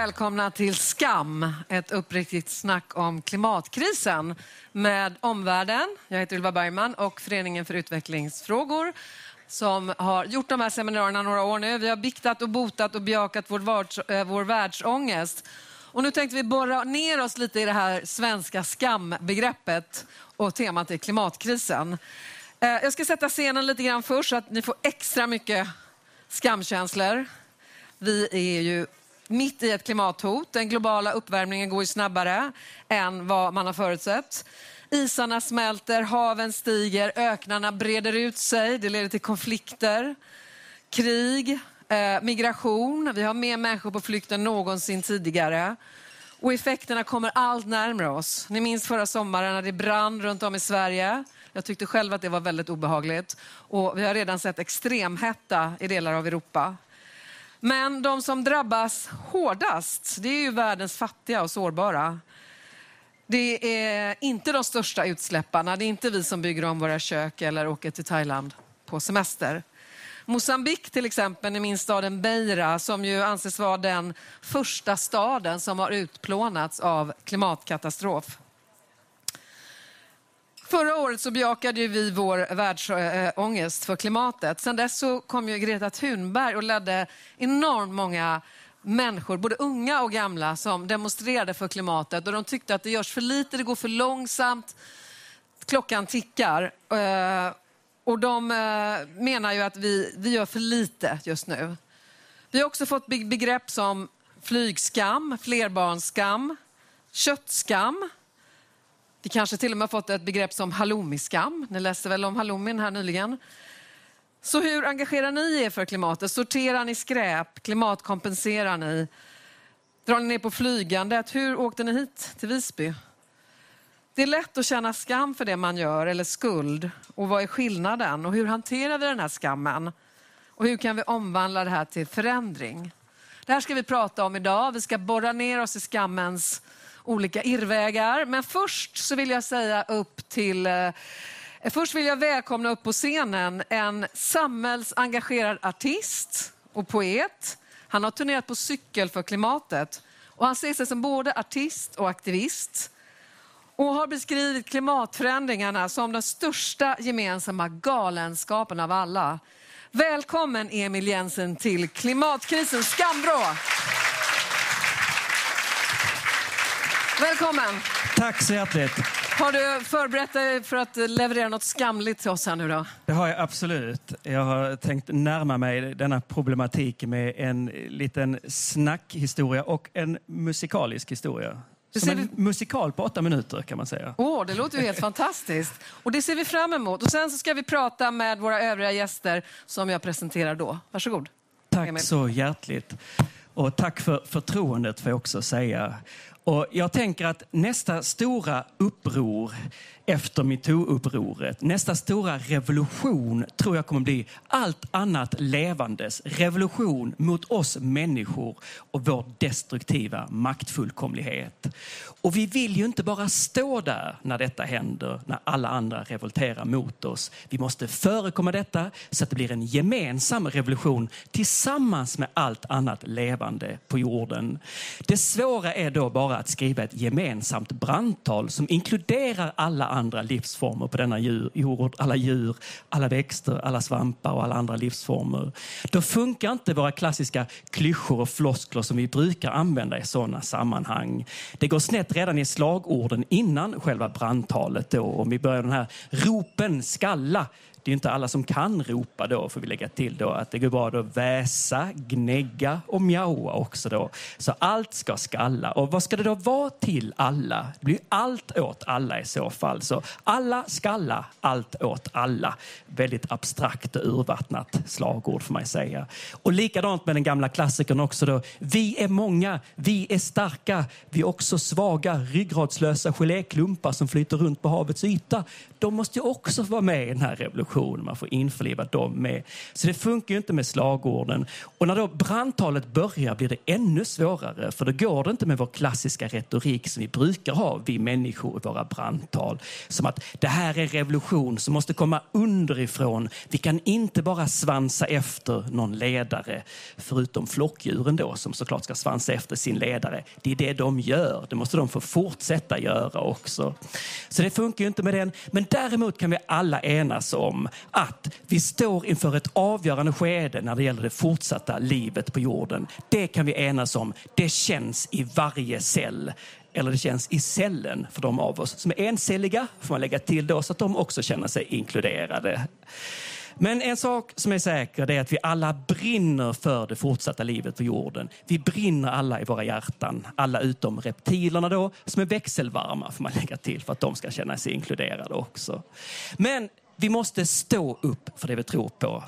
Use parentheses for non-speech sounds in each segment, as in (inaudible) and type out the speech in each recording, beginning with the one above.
välkomna till Skam, ett uppriktigt snack om klimatkrisen med omvärlden. Jag heter Ylva Bergman och Föreningen för utvecklingsfrågor som har gjort de här seminarierna några år nu. Vi har biktat och botat och bejakat vår, världs, eh, vår världsångest. Och nu tänkte vi borra ner oss lite i det här svenska skambegreppet och temat är klimatkrisen. Eh, jag ska sätta scenen lite grann först så att ni får extra mycket skamkänslor. Vi är ju mitt i ett klimathot. Den globala uppvärmningen går ju snabbare än vad man har förutsett. Isarna smälter, haven stiger, öknarna breder ut sig. Det leder till konflikter, krig, eh, migration. Vi har mer människor på flykt än någonsin tidigare. Och effekterna kommer allt närmare oss. Ni minns förra sommaren när det brann runt om i Sverige. Jag tyckte själv att det var väldigt obehagligt. Och vi har redan sett extremhetta i delar av Europa. Men de som drabbas hårdast, det är ju världens fattiga och sårbara. Det är inte de största utsläpparna. Det är inte vi som bygger om våra kök eller åker till Thailand på semester. Mosambik till exempel i min staden Beira som ju anses vara den första staden som har utplånats av klimatkatastrof. Förra året så bejakade vi vår världsångest för klimatet. Sen dess så kom ju Greta Thunberg och ledde enormt många människor, både unga och gamla, som demonstrerade för klimatet. Och de tyckte att det görs för lite, det går för långsamt, klockan tickar. Eh, och de eh, menar ju att vi, vi gör för lite just nu. Vi har också fått begrepp som flygskam, flerbarnsskam, köttskam, vi kanske till och med fått ett begrepp som halloumiskam. Ni läste väl om halloumin här nyligen? Så hur engagerar ni er för klimatet? Sorterar ni skräp? Klimatkompenserar ni? Drar ni ner på flygandet? Hur åkte ni hit till Visby? Det är lätt att känna skam för det man gör eller skuld. Och vad är skillnaden? Och hur hanterar vi den här skammen? Och hur kan vi omvandla det här till förändring? Det här ska vi prata om idag. Vi ska borra ner oss i skammens olika irrvägar. Men först så vill jag säga upp till eh, Först vill jag välkomna upp på scenen en samhällsengagerad artist och poet. Han har turnerat på cykel för klimatet och han ser sig som både artist och aktivist och har beskrivit klimatförändringarna som den största gemensamma galenskapen av alla. Välkommen Emil Jensen till klimatkrisens skamvrå. Välkommen! Tack så hjärtligt. Har du förberett dig för att leverera något skamligt till oss här nu då? Det har jag absolut. Jag har tänkt närma mig denna problematik med en liten snackhistoria och en musikalisk historia. Som en vi... musikal på åtta minuter kan man säga. Åh, oh, det låter ju helt (laughs) fantastiskt. Och det ser vi fram emot. Och sen så ska vi prata med våra övriga gäster som jag presenterar då. Varsågod. Tack Emil. så hjärtligt. Och tack för förtroendet får jag också säga. Och jag tänker att nästa stora uppror efter metoo-upproret, nästa stora revolution tror jag kommer bli allt annat levandes revolution mot oss människor och vår destruktiva maktfullkomlighet. Och vi vill ju inte bara stå där när detta händer, när alla andra revolterar mot oss. Vi måste förekomma detta så att det blir en gemensam revolution tillsammans med allt annat levande på jorden. Det svåra är då bara att skriva ett gemensamt brandtal som inkluderar alla andra andra livsformer på denna jord. Alla djur, alla växter, alla svampar och alla andra livsformer. Då funkar inte våra klassiska klyschor och floskler som vi brukar använda i sådana sammanhang. Det går snett redan i slagorden innan själva brandtalet. Då. Om vi börjar den här ropen skalla det är inte alla som kan ropa då, får vi lägga till då, att det går bra att väsa, gnägga och mjaua också då. Så allt ska skalla. Och vad ska det då vara till alla? Det blir allt åt alla i så fall. Så alla skalla, allt åt alla. Väldigt abstrakt och urvattnat slagord får man säga. Och likadant med den gamla klassikern också då. Vi är många, vi är starka, vi är också svaga, ryggradslösa geléklumpar som flyter runt på havets yta. De måste ju också vara med i den här revolutionen generationer. Man får införliva dem med. Så det funkar ju inte med slagorden. Och när då brandtalet börjar blir det ännu svårare. För då går det inte med vår klassiska retorik som vi brukar ha, vi människor i våra brandtal. Som att det här är revolution som måste komma underifrån. Vi kan inte bara svansa efter någon ledare. Förutom flockdjuren då som såklart ska svansa efter sin ledare. Det är det de gör. Det måste de få fortsätta göra också. Så det funkar ju inte med den. Men däremot kan vi alla enas om att vi står inför ett avgörande skede när det gäller det fortsatta livet på jorden. Det kan vi enas om. Det känns i varje cell eller det känns i cellen för de av oss som är encelliga, får man lägga till då, så att de också känner sig inkluderade. Men en sak som är säker är att vi alla brinner för det fortsatta livet på jorden. Vi brinner alla i våra hjärtan, alla utom reptilerna då, som är växelvarma får man lägga till för att de ska känna sig inkluderade också. Men vi måste stå upp för det vi tror på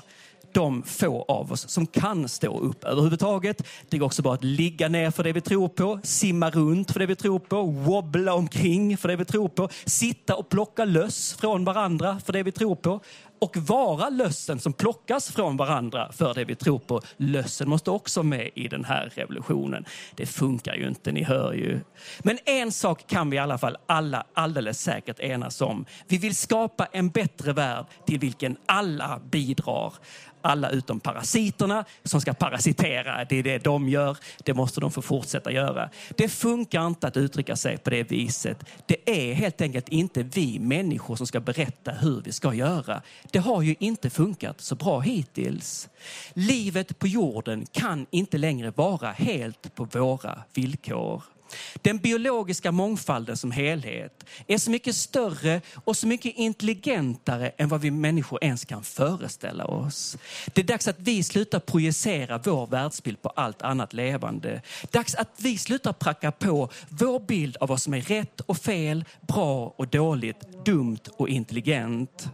de få av oss som kan stå upp överhuvudtaget. Det går också bra att ligga ner för det vi tror på, simma runt för det vi tror på, wobbla omkring för det vi tror på, sitta och plocka löss från varandra för det vi tror på och vara lössen som plockas från varandra för det vi tror på. Lössen måste också med i den här revolutionen. Det funkar ju inte, ni hör ju. Men en sak kan vi i alla fall alla alldeles säkert enas om. Vi vill skapa en bättre värld till vilken alla bidrar alla utom parasiterna som ska parasitera. Det är det de gör. Det måste de få fortsätta göra. Det funkar inte att uttrycka sig på det viset. Det är helt enkelt inte vi människor som ska berätta hur vi ska göra. Det har ju inte funkat så bra hittills. Livet på jorden kan inte längre vara helt på våra villkor. Den biologiska mångfalden som helhet är så mycket större och så mycket intelligentare än vad vi människor ens kan föreställa oss. Det är dags att vi slutar projicera vår världsbild på allt annat levande. Dags att vi slutar pracka på vår bild av vad som är rätt och fel, bra och dåligt, dumt och intelligent.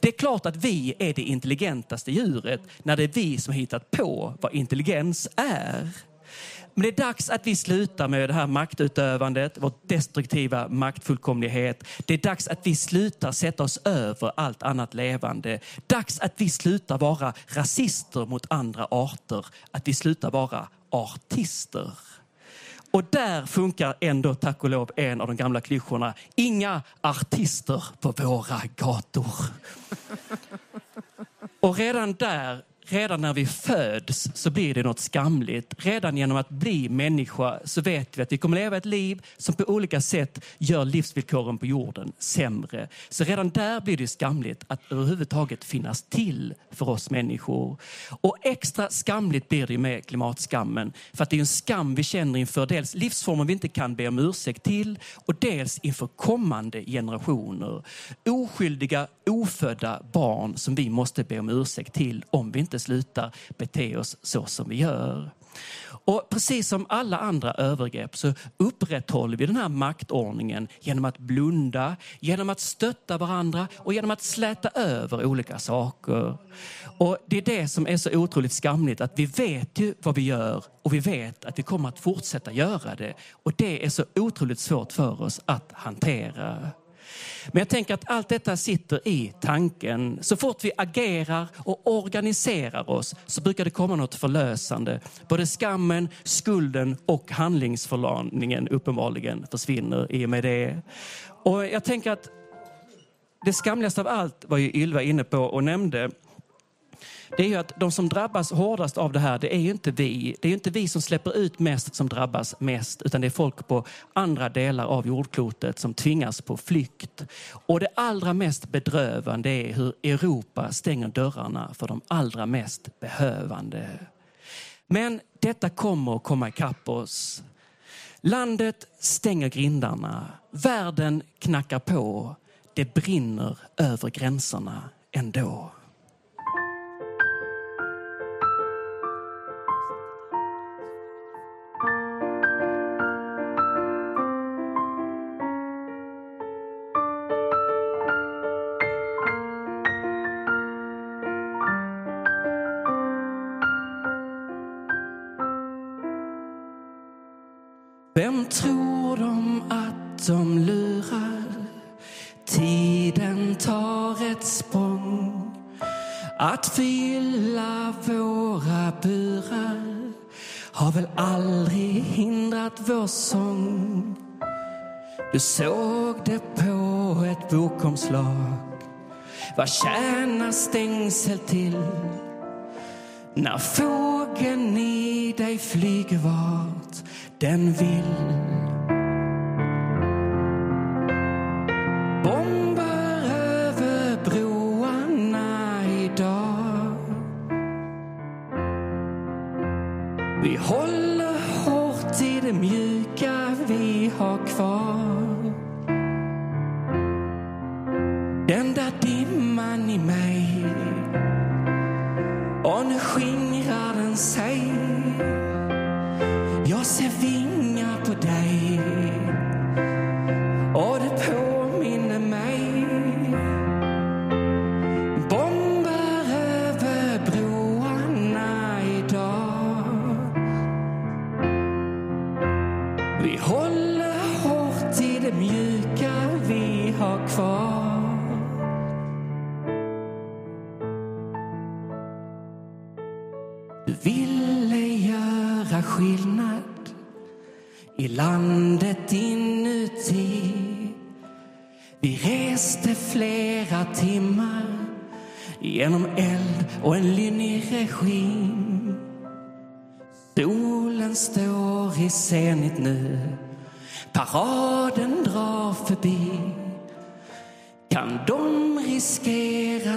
Det är klart att vi är det intelligentaste djuret när det är vi som hittat på vad intelligens är. Men det är dags att vi slutar med det här maktutövandet, vår destruktiva maktfullkomlighet. Det är dags att vi slutar sätta oss över allt annat levande. Dags att vi slutar vara rasister mot andra arter. Att vi slutar vara artister. Och där funkar ändå tack och lov en av de gamla klyschorna. Inga artister på våra gator. Och redan där redan när vi föds så blir det något skamligt. Redan genom att bli människa så vet vi att vi kommer leva ett liv som på olika sätt gör livsvillkoren på jorden sämre. Så redan där blir det skamligt att överhuvudtaget finnas till för oss människor. Och extra skamligt blir det med klimatskammen. För att det är en skam vi känner inför dels livsformer vi inte kan be om ursäkt till och dels inför kommande generationer. Oskyldiga, ofödda barn som vi måste be om ursäkt till om vi inte slutar bete oss så som vi gör. Och precis som alla andra övergrepp så upprätthåller vi den här maktordningen genom att blunda, genom att stötta varandra och genom att släta över olika saker. Och Det är det som är så otroligt skamligt, att vi vet ju vad vi gör och vi vet att vi kommer att fortsätta göra det. Och det är så otroligt svårt för oss att hantera. Men jag tänker att allt detta sitter i tanken. Så fort vi agerar och organiserar oss så brukar det komma något förlösande. Både skammen, skulden och handlingsförlamningen uppenbarligen försvinner i och med det. Och jag tänker att det skamligaste av allt var ju Ylva inne på och nämnde det är ju att de som drabbas hårdast av det här, det är ju inte vi. Det är ju inte vi som släpper ut mest som drabbas mest, utan det är folk på andra delar av jordklotet som tvingas på flykt. Och det allra mest bedrövande är hur Europa stänger dörrarna för de allra mest behövande. Men detta kommer att komma ikapp oss. Landet stänger grindarna. Världen knackar på. Det brinner över gränserna ändå. Aldrig hindrat vår sång. Du såg det på ett bokomslag. Vad tjänar stängsel till? När fågeln i dig flyger vart den vill.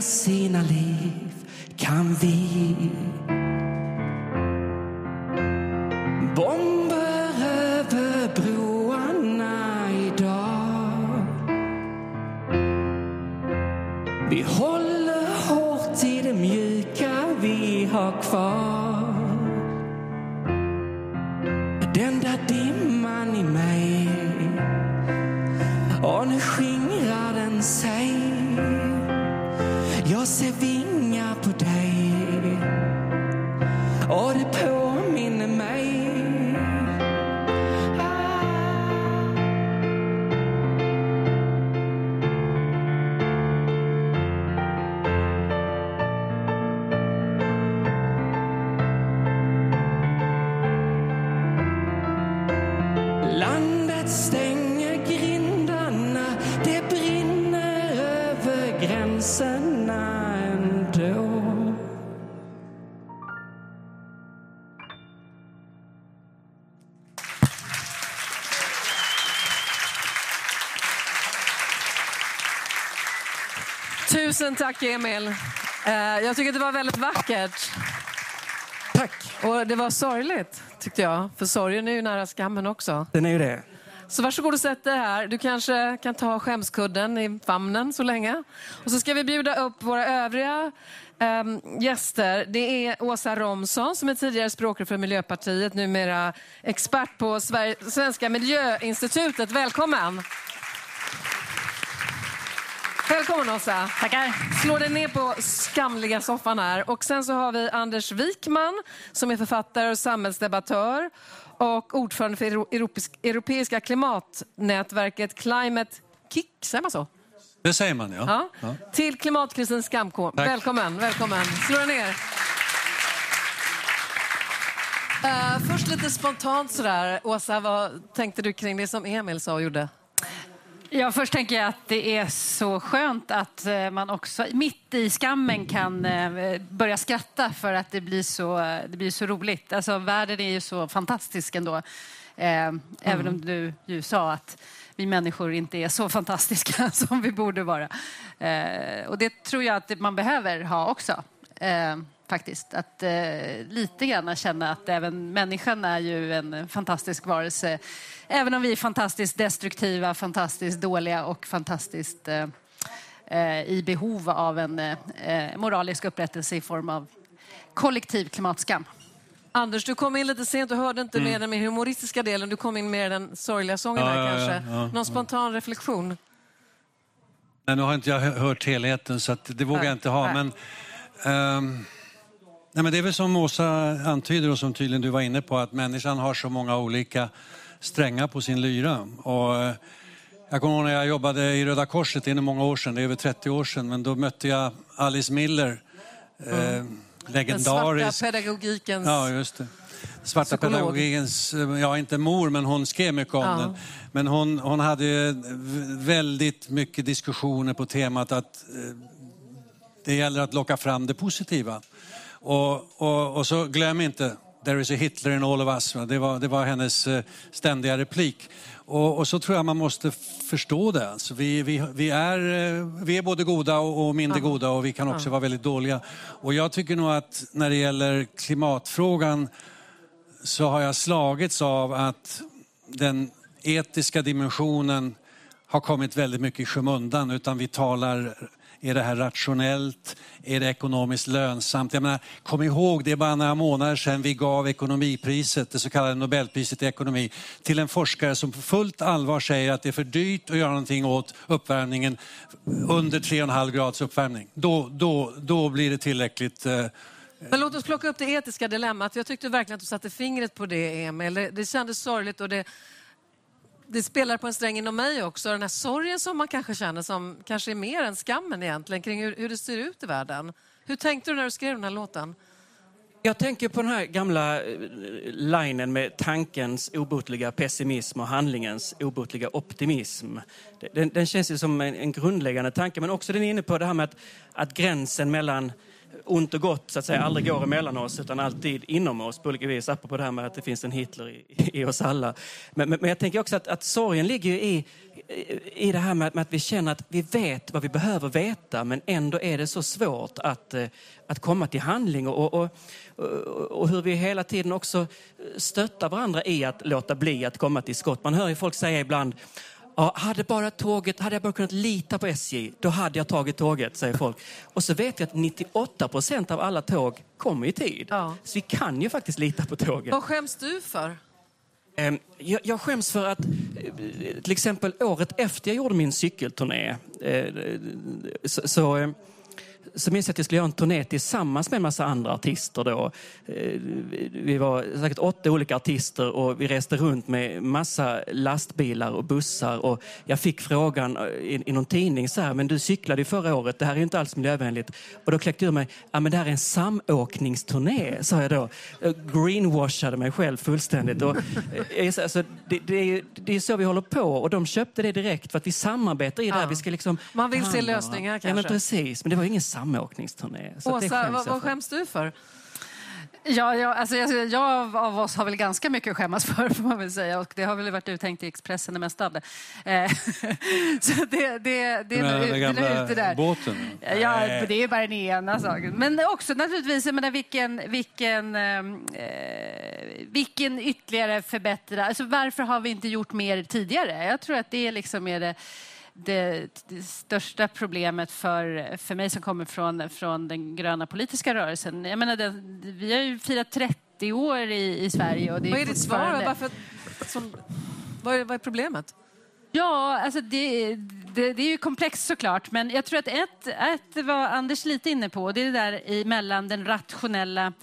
Sina liv? Kan vi? Tusen tack Emil. Eh, Jag tycker att det var väldigt vackert. Tack. Och det var sorgligt tyckte jag. För sorgen är ju nära skammen också. Den är ju det. Så varsågod och sätt dig här. Du kanske kan ta skämskudden i famnen så länge. Och så ska vi bjuda upp våra övriga ehm, gäster. Det är Åsa Romson som är tidigare språkrör för Miljöpartiet, numera expert på Sverige, Svenska Miljöinstitutet. Välkommen! Välkommen Åsa! Tackar. Slå dig ner på skamliga soffan här. Och sen så har vi Anders Wikman som är författare och samhällsdebattör och ordförande för Euro- Europeisk- Europeiska klimatnätverket Climate Kick, säger man så? Det säger man, ja. Ja. Till klimatkrisens skamkor. Tack. Välkommen, välkommen. Slå dig ner. Eh, först lite spontant sådär. Åsa, vad tänkte du kring det som Emil sa och gjorde? Ja, först tänker jag att det är så skönt att eh, man också mitt i skammen kan eh, börja skratta för att det blir så, det blir så roligt. Alltså, världen är ju så fantastisk ändå. Eh, Även om du ju sa att vi människor inte är så fantastiska (laughs) som vi borde vara. Eh, och det tror jag att man behöver ha också. Faktiskt. Att eh, lite grann känna att även människan är ju en fantastisk varelse. Även om vi är fantastiskt destruktiva, fantastiskt dåliga och fantastiskt eh, eh, i behov av en eh, moralisk upprättelse i form av kollektiv klimatskam. Anders, du kom in lite sent och hörde inte mer den mer humoristiska delen. Du kom in mer den sorgliga sången Mm. Ja, här ja, ja, kanske. ja, Någon spontan reflektion? Nej, nu har inte jag hö- hört helheten så att det vågar Nej, jag inte ha. nej. Men, ehm, nej, men det är väl som Åsa antyder och som tydligen du var inne på att människan har så många olika strängar på sin lyra. Och, eh, jag kommer ihåg när jag jobbade i Röda Korset, det är många år sedan, det är över 30 år sedan, men då mötte jag Alice Miller eh, Den legendarisk... svarta pedagogikens... Ja, just det. Svarta Psykolog. pedagogikens, ja inte mor, men hon skrev mycket om Ja. den. Men hon, hon hade väldigt mycket diskussioner på temat att eh, det gäller att locka fram det positiva. Och, och, och så glöm inte, there is a Hitler in all of us. Det var, det var hennes eh, ständiga replik. Och, och så tror jag man måste förstå det. Alltså vi, vi, vi, är, eh, vi är både goda och, och mindre goda och vi kan också vara väldigt dåliga. Och jag tycker nog att när det gäller klimatfrågan så har jag slagits av att den etiska dimensionen har kommit väldigt mycket i skymundan utan vi talar, är det här rationellt? Är det ekonomiskt lönsamt? Jag menar, kom ihåg, det är bara några månader sedan vi gav ekonomipriset, det så kallade Nobelpriset i ekonomi, till en forskare som på fullt allvar säger att det är för dyrt att göra någonting åt uppvärmningen under 3,5 grads uppvärmning. Då, då, då blir det tillräckligt eh, Men låt oss plocka upp det etiska dilemmat. Jag tyckte verkligen att du satte fingret på det, Emil. Det, det kändes sorgligt och det, det spelar på en sträng inom mig också. Den här sorgen som man kanske känner som kanske är mer än skammen egentligen kring hur, hur det ser ut i världen. Hur tänkte du när du skrev den här låten? Jag tänker på den här gamla eh, linen med tankens obotliga pessimism och handlingens obotliga optimism. Den, den känns ju som en, en grundläggande tanke, men också den är inne på det här med att, att gränsen mellan ont och gott så att säga aldrig går emellan oss utan alltid inom oss på olika vis. Apropå det här med att det finns en Hitler i, i oss alla. Men, men, men jag tänker också att, att sorgen ligger ju i, i det här med, med att vi känner att vi vet vad vi behöver veta men ändå är det så svårt att, eh, att komma till handling och, och, och, och hur vi hela tiden också stöttar varandra i att låta bli att komma till skott. Man hör ju folk säga ibland Ja, hade, bara tåget, hade jag bara kunnat lita på SJ, då hade jag tagit tåget, säger folk. Och så vet vi att 98 procent av alla tåg kommer i tid. Ja. Så vi kan ju faktiskt lita på tåget. Vad skäms du för? Ehm, Jag, jag skäms för att eh, till exempel året efter jag gjorde min cykelturné eh, så, så, eh, så minns jag att jag skulle göra en turné tillsammans med en massa andra artister. Då. Eh, Vi var säkert åtta olika artister och vi reste runt med massa lastbilar och bussar. Och jag fick frågan eh, i, i någon tidning så här, men du cyklade ju förra året, det här är ju inte alls miljövänligt. Och då kläckte jag ur mig, ja men det här är en samåkningsturné, sa jag då. Greenwashade mig själv fullständigt. Och, eh, alltså, det, det, är, ju- det är så vi håller på och de köpte det direkt för att vi samarbetar i det här. Vi ska liksom Man vill se lösningar, Ja, men kanske. precis, men det var ju ingen samåkningsturné. Så att det Åsa, skäms vad, vad skäms du för? Ja, ja, alltså, jag, jag av oss har väl ganska mycket att skämmas (laughs) för, får man väl säga. Och det har väl varit uttänkt i Expressen det mesta av det. Eh, (laughs) så det, det, det, är den är gamla ute där. båten? Ja, Nej. det är bara den ena saken. Men också naturligtvis, jag menar, vilken, vilken, eh, vilken ytterligare förbättra... Alltså, varför har vi inte gjort mer tidigare? Jag tror att det liksom är det, det, det största problemet för, för mig som kommer från, från den gröna politiska rörelsen. Jag menar, det, vi har ju firat 30 år i, i Sverige. Och det Vad är ditt svar? Varför, som, vad, är, vad är problemet? Ja, alltså det, det, det är ju komplext såklart, men jag tror att ett, ett var Anders lite inne på, det är det där i mellan den rationella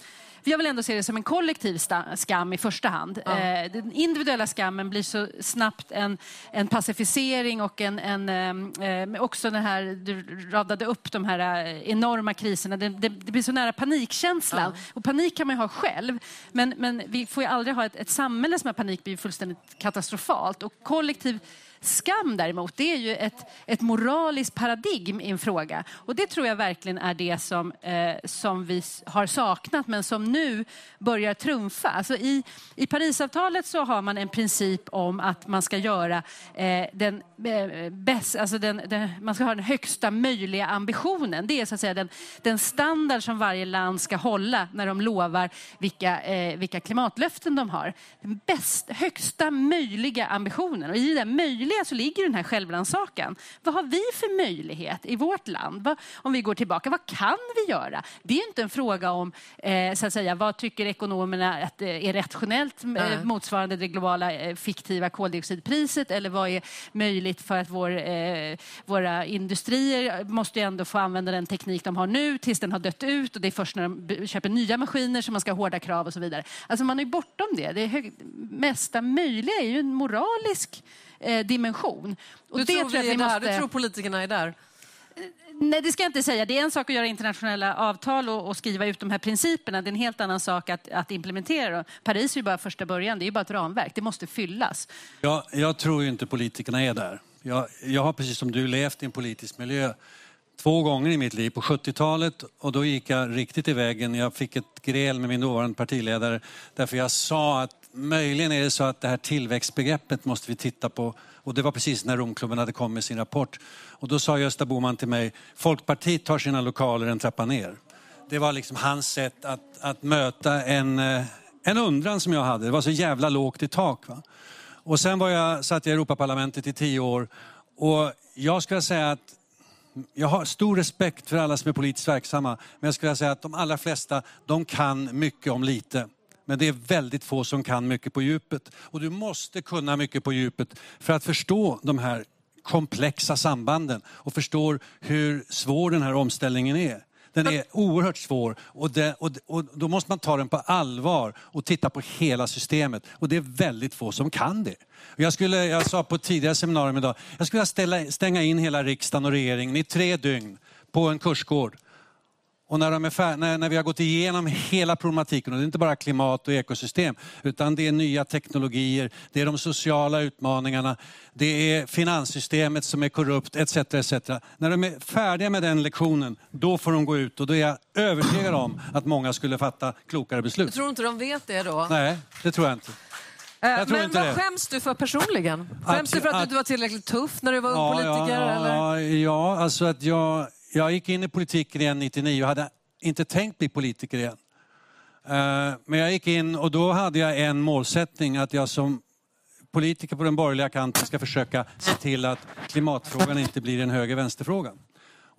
jag vill ändå se det som en kollektiv skam i första hand. Ja. Eh, den individuella skammen blir så snabbt en, en pacificering och en, en, eh, också den här, du radade upp de här eh, enorma kriserna. Det, det, det blir så nära panikkänslan. Och panik kan man ju ha själv. Men, men vi får ju aldrig ha ett, ett samhälle som har panik blir fullständigt katastrofalt. Och kollektiv Skam däremot, det är ju ett, ett moraliskt paradigm i en fråga. Och det tror jag verkligen är det som, eh, som vi har saknat men som nu börjar trumfa. Alltså i, I Parisavtalet så har man en princip om att man ska göra eh, den, eh, bäst, alltså den, den, man ska ha den högsta möjliga ambitionen. Det är så att säga den, den standard som varje land ska hålla när de lovar vilka, eh, vilka klimatlöften de har. Den bäst, högsta möjliga ambitionen. Och i den möjliga så ligger den här självrannsakan. Vad har vi för möjlighet i vårt land? Vad, om vi går tillbaka, vad kan vi göra? Det är inte en fråga om eh, så att säga, vad tycker ekonomerna att, eh, är rationellt eh, motsvarande det globala eh, fiktiva koldioxidpriset eller vad är möjligt för att vår, eh, våra industrier måste ju ändå få använda den teknik de har nu tills den har dött ut och det är först när de köper nya maskiner som man ska ha hårda krav och så vidare. Alltså man är bortom det. Det hög, mesta möjliga är ju en moralisk eh, dimension. Och Du det tror, tror vi måste... du tror politikerna är där? Nej, det ska jag inte säga. Det är en sak att göra internationella avtal och, och skriva ut de här principerna. Det är en helt annan sak att, att implementera dem. Paris är ju bara första början. Det är ju bara ett ramverk. Det måste fyllas. Ja, jag tror ju inte politikerna är där. Jag, jag har precis som du levt i en politisk miljö två gånger i mitt liv. På 70-talet och då gick jag riktigt i vägen. Jag fick ett gräl med min dåvarande partiledare därför jag sa att möjligen är det så att det här tillväxtbegreppet måste vi titta på. Och det var precis när Romklubben hade kommit med sin rapport. Och då sa Gösta Boman till mig, Folkpartiet tar sina lokaler en trappa ner. Det var liksom hans sätt att, att möta en, eh, en undran som jag hade. Det var så jävla lågt i tak. Va? Och sen var jag, satt jag i Europaparlamentet i tio år och jag skulle säga att jag har stor respekt för alla som är politiskt verksamma, men jag skulle säga att de allra flesta, de kan mycket om lite. Men det är väldigt få som kan mycket på djupet. Och du måste kunna mycket på djupet för att förstå de här komplexa sambanden och förstå hur svår den här omställningen är. Den är oerhört svår och, det, och, och, då måste man ta den på allvar och titta på hela systemet. Och det är väldigt få som kan det. Jag, skulle, jag sa på ett tidigare seminarium idag, jag skulle vilja stänga in hela riksdagen och regeringen i tre dygn på en kursgård och när, de är fär- när, när vi har gått igenom hela problematiken, och det är inte bara klimat och ekosystem, utan det är nya teknologier, det är de sociala utmaningarna, det är finanssystemet som är korrupt, etc. etc. När de är färdiga med den lektionen, då får de gå ut och då är jag övertygad om att många skulle fatta klokare beslut. Du tror inte de vet det då? Nej, det tror jag inte. Jag tror men inte vad det. skäms du för personligen? Skäms du för att, Att- du inte var tillräckligt tuff när du var ung politiker? ja, eller? ja, ja, alltså att jag, jag gick in i politiken igen 99 och hade inte tänkt bli politiker igen. Eh, men jag gick in och då hade jag en målsättning att jag som politiker på den borgerliga kanten ska försöka se till att klimatfrågan inte blir en höger-vänsterfråga.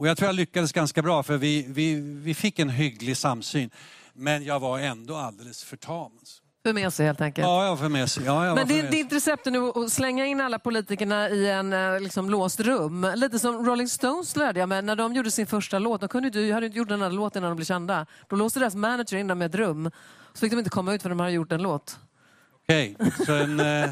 Och jag tror jag lyckades ganska bra för vi, vi, vi fick en hygglig samsyn. Men jag var ändå alldeles för tam. Alltså. För med sig helt enkelt. Ja, jag för mesig. Ja, jag Men det, ditt recept är nu att slänga in alla politikerna i en eh, liksom, låst rum. Lite som Rolling Stones lärde jag mig. När de gjorde sin första låt, de kunde ju, hade inte gjort den här låten när de blev kända. Då låste deras manager in dem i ett rum. Så fick de inte komma ut för de hade gjort en låt. Okej, så en, eh, (laughs)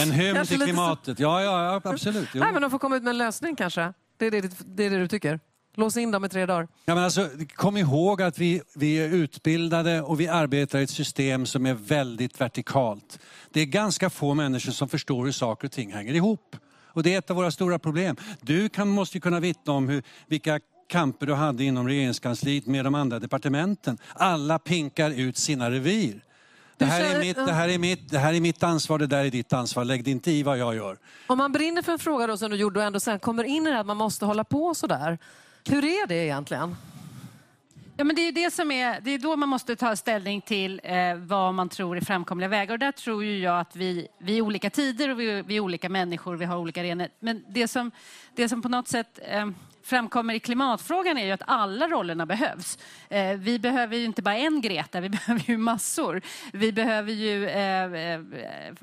en hymn till så- klimatet. Ja, ja, ja absolut. Jo. Nej, men de får komma ut med en lösning kanske. Det är det, det, är det du tycker? Lås in dem i tre dagar. Ja, men alltså, kom ihåg att vi, vi är utbildade och vi arbetar i ett system som är väldigt vertikalt. Det är ganska få människor som förstår hur saker och ting hänger ihop. Och det är ett av våra stora problem. Du kan, måste ju kunna vittna om hur, vilka kamper du hade inom regeringskansliet med de andra departementen. Alla pinkar ut sina revir. Det här, är mitt, det, här är mitt, det här är mitt ansvar, det där är ditt ansvar. Lägg dig inte i vad jag gör. Om man brinner för en fråga då, som du gjorde och ändå sen kommer in i det här att man måste hålla på sådär. Hur är det egentligen? Ja, men det är det som är, det är då man måste ta ställning till eh, vad man tror är framkomliga vägar. Och där tror ju jag att vi, vi är olika tider och vi, vi är olika människor, vi har olika arenor. Men det som, det som på något sätt eh, framkommer i klimatfrågan är ju att alla rollerna behövs. Eh, vi behöver ju inte bara en Greta, vi (laughs) behöver ju massor. Vi behöver ju eh, eh,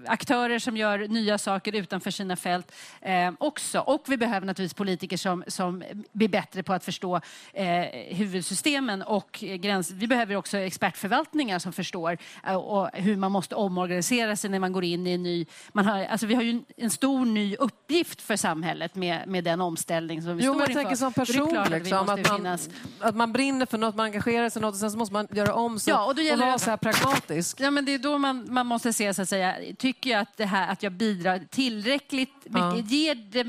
aktörer som gör nya saker utanför sina fält eh, också. Och vi behöver naturligtvis politiker som, som blir bättre på att förstå eh, huvudsystemen och gräns. Vi behöver också expertförvaltningar som förstår eh, och hur man måste omorganisera sig när man går in i en ny... Man har, alltså vi har ju en, stor ny uppgift för samhället med, med den omställning som vi Jo, står inför. Tänker som Och person, klart liksom, att, man, att man brinner för något, man engagerar sig i något och sen så måste man göra om så Ja, och då gäller vara det- så här pragmatisk. Ja, men det är då man, man måste se, så att säga, tycker jag att, det här, att jag bidrar tillräckligt mycket? Ger det,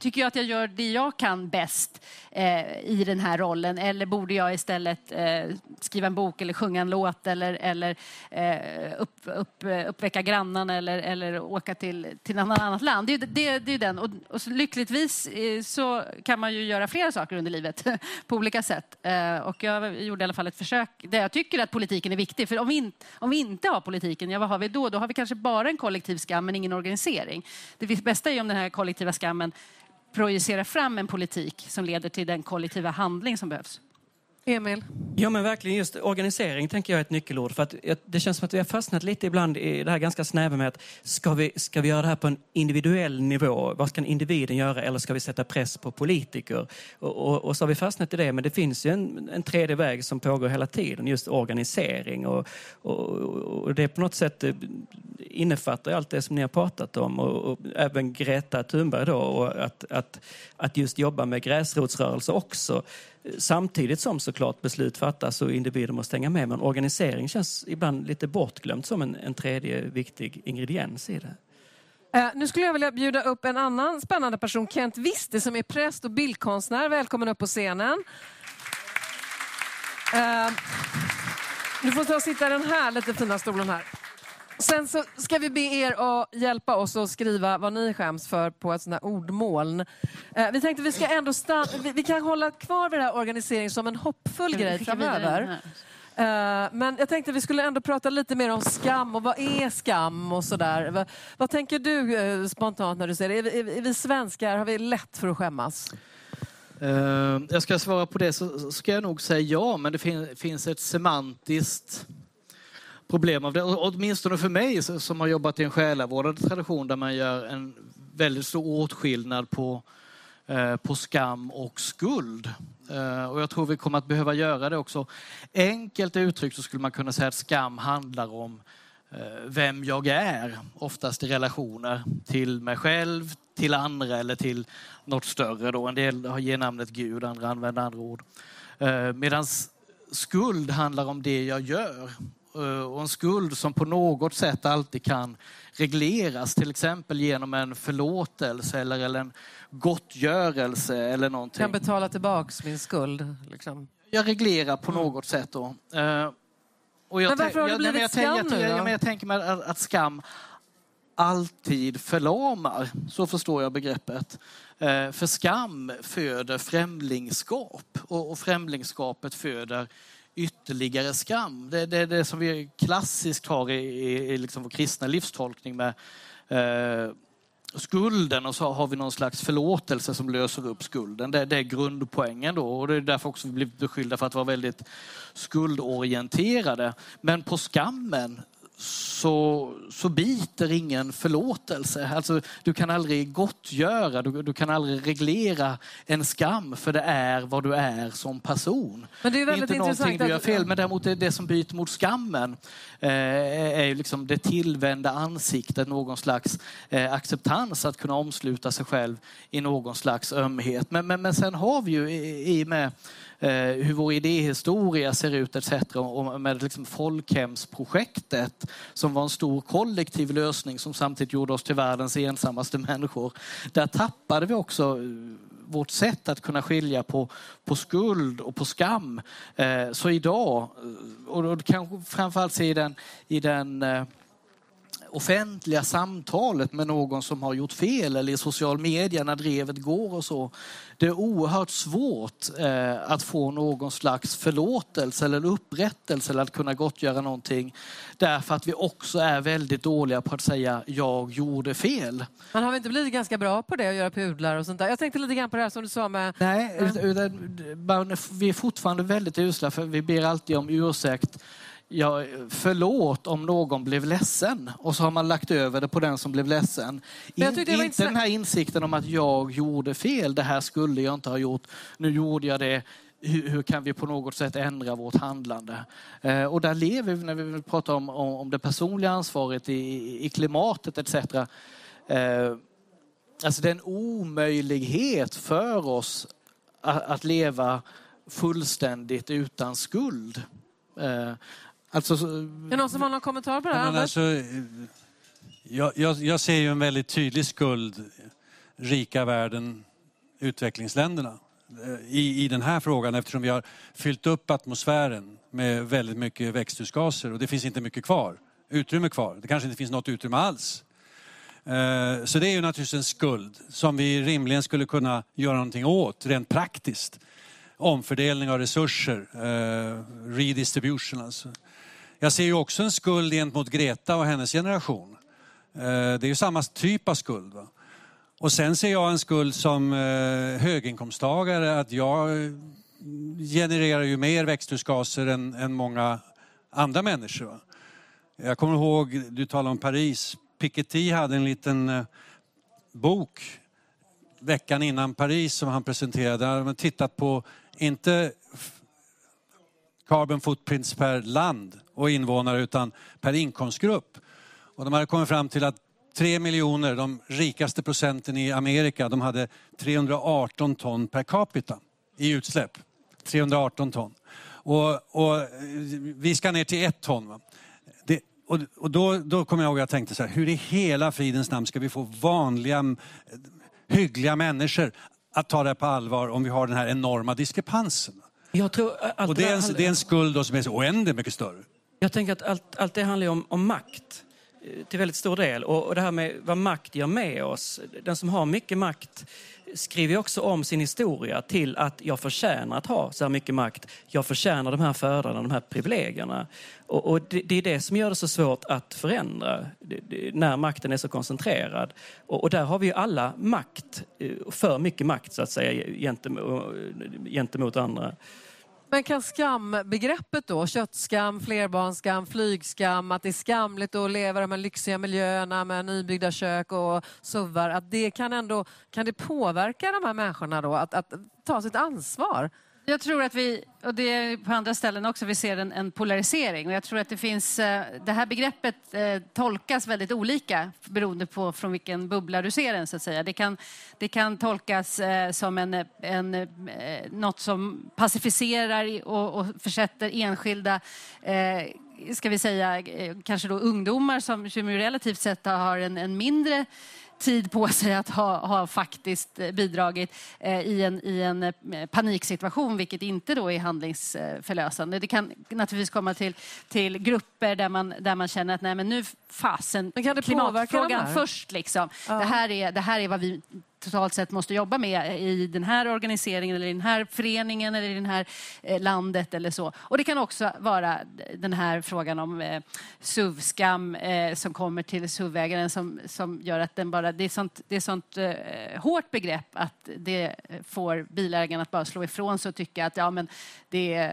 tycker jag att jag gör det jag kan bäst eh, i den här rollen? Eller borde jag istället eh, skriva en bok eller sjunga en låt eller, eller eh, upp, upp, uppväcka grannarna eller, eller åka till, till ett annat land? Det, är- det, det är ju den. Och, och så lyckligtvis eh, så kan man ju göra flera saker under livet (laughs) på olika sätt. Eh, och jag gjorde i alla fall ett försök där jag tycker att politiken är viktig. För om vi, in, om vi inte har politiken, ja, vad har vi då? Då har vi kanske bara en kollektiv skam men ingen organisering. Det bästa är ju om den här kollektiva skammen projicera fram en politik som leder till den kollektiva handling som behövs. Emil? Ja, men verkligen just organisering tänker jag är ett nyckelord. För att det känns som att vi har fastnat lite ibland i det här ganska snäva med att ska vi, ska vi göra det här på en individuell nivå? Vad ska individen göra? Eller ska vi sätta press på politiker? Och, och, och så har vi fastnat i det. Men det finns ju en, en tredje väg som pågår hela tiden, just organisering. Och, och, det på något sätt eh, innefattar allt det som ni har pratat om. Och, även Greta Thunberg då. Och att, att, att just jobba med gräsrotsrörelser också Samtidigt som såklart beslut fattas och individer måste hänga med. Men organisering känns ibland lite bortglömt som en, en tredje viktig ingrediens i det. Eh, nu skulle jag vilja bjuda upp en annan spännande person, Kent Wiste som är präst och bildkonstnär. Välkommen upp på scenen. Eh, du får ta och sitta i den här lite fina stolen här. Sen så ska vi be er att hjälpa oss att skriva vad ni skäms för på ett sånt här ordmoln. Eh, vi tänkte vi ska ändå stanna, vi, vi, kan hålla kvar vid det här organisering som en hoppfull grej framöver. Eh, men jag tänkte vi skulle ändå prata lite mer om skam och vad är skam och sådär. Vad, vad tänker du eh, spontant när du ser det? Är vi, är vi svenskar, har vi lätt för att skämmas? Jag ska svara på det så ska jag nog säga ja, men det fin finns ett semantiskt problem av det. åtminstone för mig som har jobbat i en själavårdande tradition där man gör en väldigt stor åtskillnad på, eh, på skam och skuld. Eh, och jag tror vi kommer att behöva göra det också. Enkelt uttryckt så skulle man kunna säga att skam handlar om eh, vem jag är, oftast i relationer till mig själv, till andra eller till något större. Då. En del ger namnet Gud, andra använder andra ord. Eh, Medan skuld handlar om det jag gör. Eh, och en skuld som på något sätt alltid kan regleras, till exempel genom en förlåtelse eller, eller en gottgörelse eller någonting. Kan betala tillbaks min skuld? Liksom. Jag reglerar på mm. något sätt då. Eh, och jag men varför har det blivit jag, skam jag, nu då? Jag, jag tänker mig att, att skam alltid förlamar. Så förstår jag begreppet. Eh, för skam föder främlingskap och, och främlingskapet föder ytterligare skam. Det är det, det, som vi klassiskt har i, i, i liksom vår kristna livstolkning med eh, skulden och så har vi någon slags förlåtelse som löser upp skulden. Det, det, är grundpoängen då och det är därför också vi blir beskyllda för att vara väldigt skuldorienterade. Men på skammen så, så biter ingen förlåtelse. Alltså, du kan aldrig gottgöra, du, du kan aldrig reglera en skam för det är vad du är som person. Men det är väldigt inte någonting du gör fel, men däremot det, det som byter mot skammen eh, är ju liksom det tillvända ansiktet, någon slags eh, acceptans att kunna omsluta sig själv i någon slags ömhet. Men, men, men sen har vi ju i, i med Eh, hur vår idéhistoria ser ut etc. Och med liksom folkhemsprojektet som var en stor kollektiv lösning som samtidigt gjorde oss till världens ensammaste människor. Där tappade vi också eh, vårt sätt att kunna skilja på, på skuld och på skam. Eh, så idag, eh, och, och kanske framförallt i den, i den offentliga samtalet med någon som har gjort fel eller i social media när drevet går och så. Det är oerhört svårt eh, att få någon slags förlåtelse eller upprättelse eller att kunna gottgöra någonting. Därför att vi också är väldigt dåliga på att säga jag gjorde fel. Men har vi inte blivit ganska bra på det, att göra pudlar och sånt där? Jag tänkte lite grann på det här som du sa med... Nej, mm. vi är fortfarande väldigt usla för vi ber alltid om ursäkt ja, förlåt om någon blev ledsen och så har man lagt över det på den som blev ledsen. In, inte den här insikten om att jag gjorde fel, det här skulle jag inte ha gjort, nu gjorde jag det. Hur, hur kan vi på något sätt ändra vårt handlande? Eh, och där lever vi, när vi pratar om, om, om det personliga ansvaret i, i klimatet etc. Eh, alltså det är en omöjlighet för oss att, att leva fullständigt utan skuld. Eh, Alltså, är det någon som har någon kommentar på det här? Alltså, jag, jag, jag, ser ju en väldigt tydlig skuld, rika världen, utvecklingsländerna, eh, i, i den här frågan eftersom vi har fyllt upp atmosfären med väldigt mycket växthusgaser och det finns inte mycket kvar, utrymme kvar. Det kanske inte finns något utrymme alls. Eh, så det är ju naturligtvis en skuld som vi rimligen skulle kunna göra någonting åt rent praktiskt. Omfördelning av resurser, eh, redistribution alltså. Jag ser ju också en skuld gentemot Greta och hennes generation. Eh, det är ju samma typ av skuld. Va? Och sen ser jag en skuld som eh, höginkomsttagare att jag eh, genererar ju mer växthusgaser än, än många andra människor. Va? Jag kommer ihåg, du talade om Paris. Piketty hade en liten bok veckan innan Paris som han presenterade. Där hade man tittat på, inte carbon footprints per land och invånare utan per inkomstgrupp. Och de hade kommit fram till att 3 miljoner, de rikaste procenten i Amerika, de hade 318 ton per capita i utsläpp. 318 ton. Och, och vi ska ner till ett ton. Det, och, och då, då kommer jag ihåg att jag tänkte så här, hur i hela fridens namn ska vi få vanliga, hyggliga människor att ta det på allvar om vi har den här enorma diskrepansen? Jag tror allt och det är, en, det är en skuld som är så oändligt mycket större. Jag tänker att allt, allt det handlar ju om, om makt eh, till väldigt stor del. Och, och det här med vad makt gör med oss. Den som har mycket makt skriver ju också om sin historia till att jag förtjänar att ha så här mycket makt. Jag förtjänar de här fördelarna, de här privilegierna. Och, och det, det är det som gör det så svårt att förändra det, det, när makten är så koncentrerad. Och, och där har vi ju alla makt, eh, för mycket makt så att säga gentemot, eh, gentemot andra. Men kan skambegreppet då, köttskam, flerbarnsskam, flygskam, att det är skamligt att leva i de här lyxiga miljöerna med nybyggda kök och suvar, att det kan ändå, kan det påverka de här människorna då att, att ta sitt ansvar? Jag tror att vi, och det är på andra ställen också, vi ser en, en polarisering. Och jag tror att det finns, eh, det här begreppet eh, tolkas väldigt olika beroende på från vilken bubbla du ser den så att säga. Det kan, det kan tolkas eh, som en, en, något som pacificerar och, och försätter enskilda ska vi säga, kanske då ungdomar som, som relativt sett har en, en mindre tid på sig att ha, ha faktiskt eh, bidragit eh, i en, i en eh, paniksituation, vilket inte då är handlingsförlösande. Det kan naturligtvis komma till, till grupper där man, där man känner att nej, men nu fasen, Men kan det klimatfrågan först. Liksom. Det, här är, det här är vad vi totalt sett måste jobba med i den här organiseringen eller i den här föreningen eller i det här eh, landet eller så. Och det kan också vara den här frågan om eh, SUV-skam eh, som kommer till SUV-ägaren som, som gör att den bara, det är sånt, det är sånt eh, hårt begrepp att det får bilägaren att bara slå ifrån sig och tycka att ja, men det,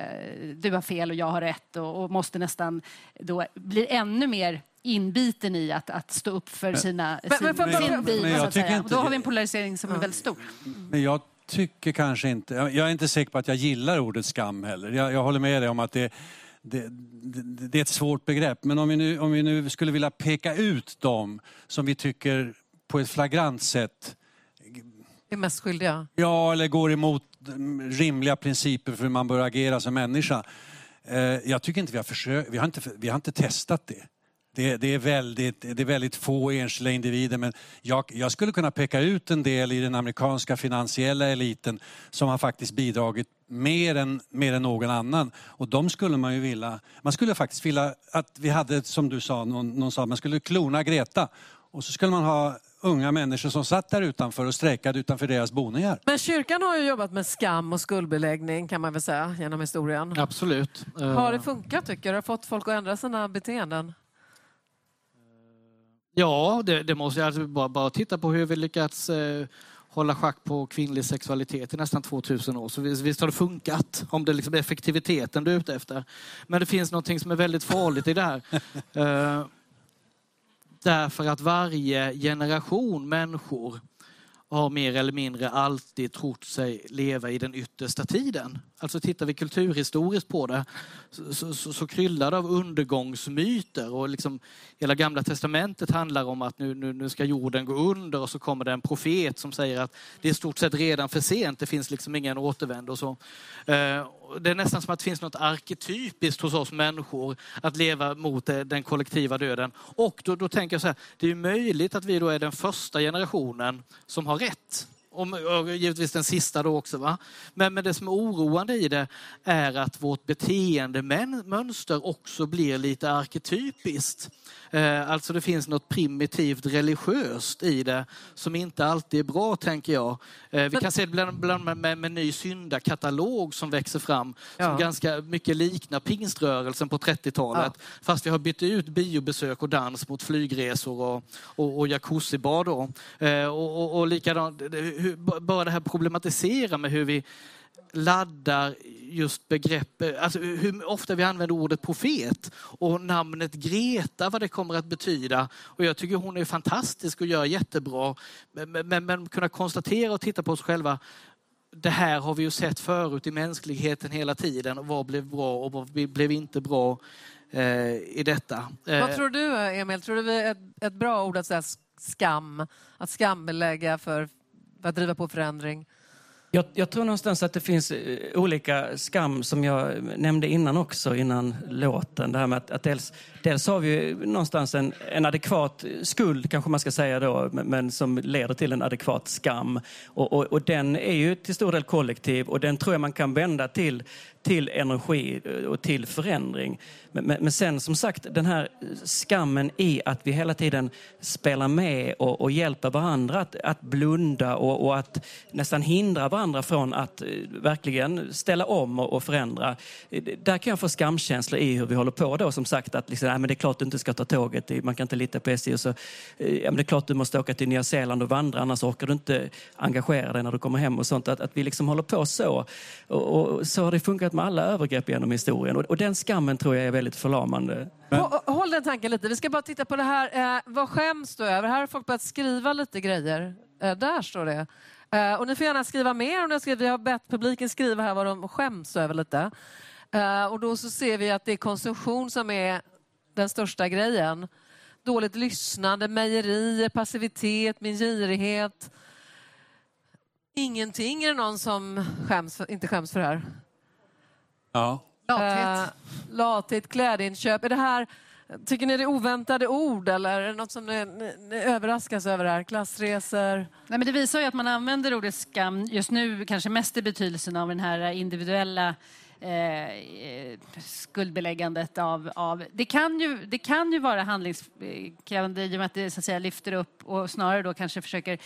du har fel och jag har rätt och, och måste nästan då bli ännu mer inbiten i att, att stå upp för sina, Men- sin, men- sin bil. men jag tycker inte då har vi en polarisering som är väldigt stor. Men jag tycker kanske inte, jag är inte säker på att jag gillar ordet skam heller. Jag, jag håller med dig om att det, det, det, det är ett svårt begrepp. Men om vi, nu, om vi nu skulle vilja peka ut dem som vi tycker på ett flagrant sätt är mest skyldiga. Ja, eller går emot rimliga principer för hur man bör agera som människa. Eh, Jag tycker inte vi har försökt, vi har inte, vi har inte testat det. Det, det, är väldigt, det är väldigt få enskilda individer men jag, jag skulle kunna peka ut en del i den amerikanska finansiella eliten som har faktiskt bidragit mer än, mer än någon annan. Och de skulle man ju vilja, man skulle faktiskt vilja att vi hade, som du sa, någon, någon sa, man skulle klona Greta och så skulle man ha unga människor som satt där utanför och strejkade utanför deras boningar. Men kyrkan har ju jobbat med skam och skuldbeläggning kan man väl säga genom historien. Absolut. Eh, Har det funkat tycker du? Har fått folk att ändra sina beteenden? Ja, det, det måste jag alltså bara, bara titta på hur vi lyckats eh, hålla schack på kvinnlig sexualitet i nästan 2000 år. Så visst, visst har det funkat, om det liksom är effektiviteten du är ute efter. Men det finns något som är väldigt farligt i det här. (laughs) Eh, därför att varje generation människor har mer eller mindre alltid trott sig leva i den yttersta tiden. Alltså tittar vi kulturhistoriskt på det så, så, så, kryllar det av undergångsmyter och liksom hela gamla testamentet handlar om att nu, nu, nu ska jorden gå under och så kommer det en profet som säger att det är i stort sett redan för sent, det finns liksom ingen återvändo och så. Eh, det är nästan som att det finns något arketypiskt hos oss människor att leva mot den kollektiva döden. Och då, då tänker jag så här, det är möjligt att vi då är den första generationen som har rätt. Och givetvis den sista då också. Va? Men, men det som är oroande i det är att vårt beteendemönster också blir lite arketypiskt. Eh, alltså det finns något primitivt religiöst i det som inte alltid är bra tänker jag. Eh, vi kan se det bland, bland med, med, med ny syndakatalog som växer fram som Ja. ganska mycket liknar pingströrelsen på 30-talet. Fast vi har bytt ut biobesök och dans mot flygresor och, och, och jacuzzibad. Då. Eh, och, och, och likadant, hur, bara det här problematisera med hur vi laddar just begreppet, alltså hur ofta vi använder ordet profet och namnet Greta, vad det kommer att betyda. Och jag tycker hon är fantastisk och gör jättebra. Men, men, men kunna konstatera och titta på oss själva, det här har vi ju sett förut i mänskligheten hela tiden. Vad blev bra och vad blev inte bra eh, i detta. Eh, vad tror du Emil? Tror du det är ett, ett bra ord att säga skam? Att skambelägga för, för att driva på förändring? Jag, jag, tror någonstans att det finns eh, olika skam som jag nämnde innan också, innan låten. Det här med att, att dels, dels har vi någonstans en, en adekvat skuld, kanske man ska säga då, men, men som leder till en adekvat skam. Och, och, och, den är ju till stor del kollektiv och den tror jag man kan vända till till energi eh, och till förändring. Men, men, men, sen som sagt, den här skammen i att vi hela tiden spelar med och, och hjälper varandra att, att blunda och, och, att nästan hindra varandra från att eh, verkligen ställa om och, och förändra. Eh, där kan jag få skamkänslor i hur vi håller på då. Som sagt, att liksom, nej, men det är klart du inte ska ta tåget, man kan inte lita på SJ. Och så, ja, men det är klart du måste åka till Nya Zeeland och vandra, annars orkar du inte engagera dig när du kommer hem och sånt. Att, att vi liksom håller på så. Och, och så har det funkat med alla övergrepp genom historien. Och, och den skammen tror jag är väldigt förlamande. Men... Håll den tanken lite. Vi ska bara titta på det här. Eh, vad skäms du över? Här har folk börjat skriva lite grejer. Eh, där står det. Eh, och ni får gärna skriva mer om ni har skrivit. Vi har bett publiken skriva här vad de skäms över lite. Eh, och då så ser vi att det är konsumtion som är den största grejen. Dåligt lyssnande, mejerier, passivitet, min girighet. Ingenting är det någon som skäms inte skäms för det här. Ja. Lathet. Uh, lathet, klädinköp. Är det här, tycker ni det är oväntade ord eller är det något som ni, ni, ni överraskas över här? Klassresor? Nej, men det visar ju att man använder ordet skam just nu kanske mest i betydelsen av den här individuella Eh, skuldbeläggandet av, av... Det, kan ju, det kan ju vara handlingskrävande i och med att det så att säga, lyfter upp och snarare då kanske försöker Eh,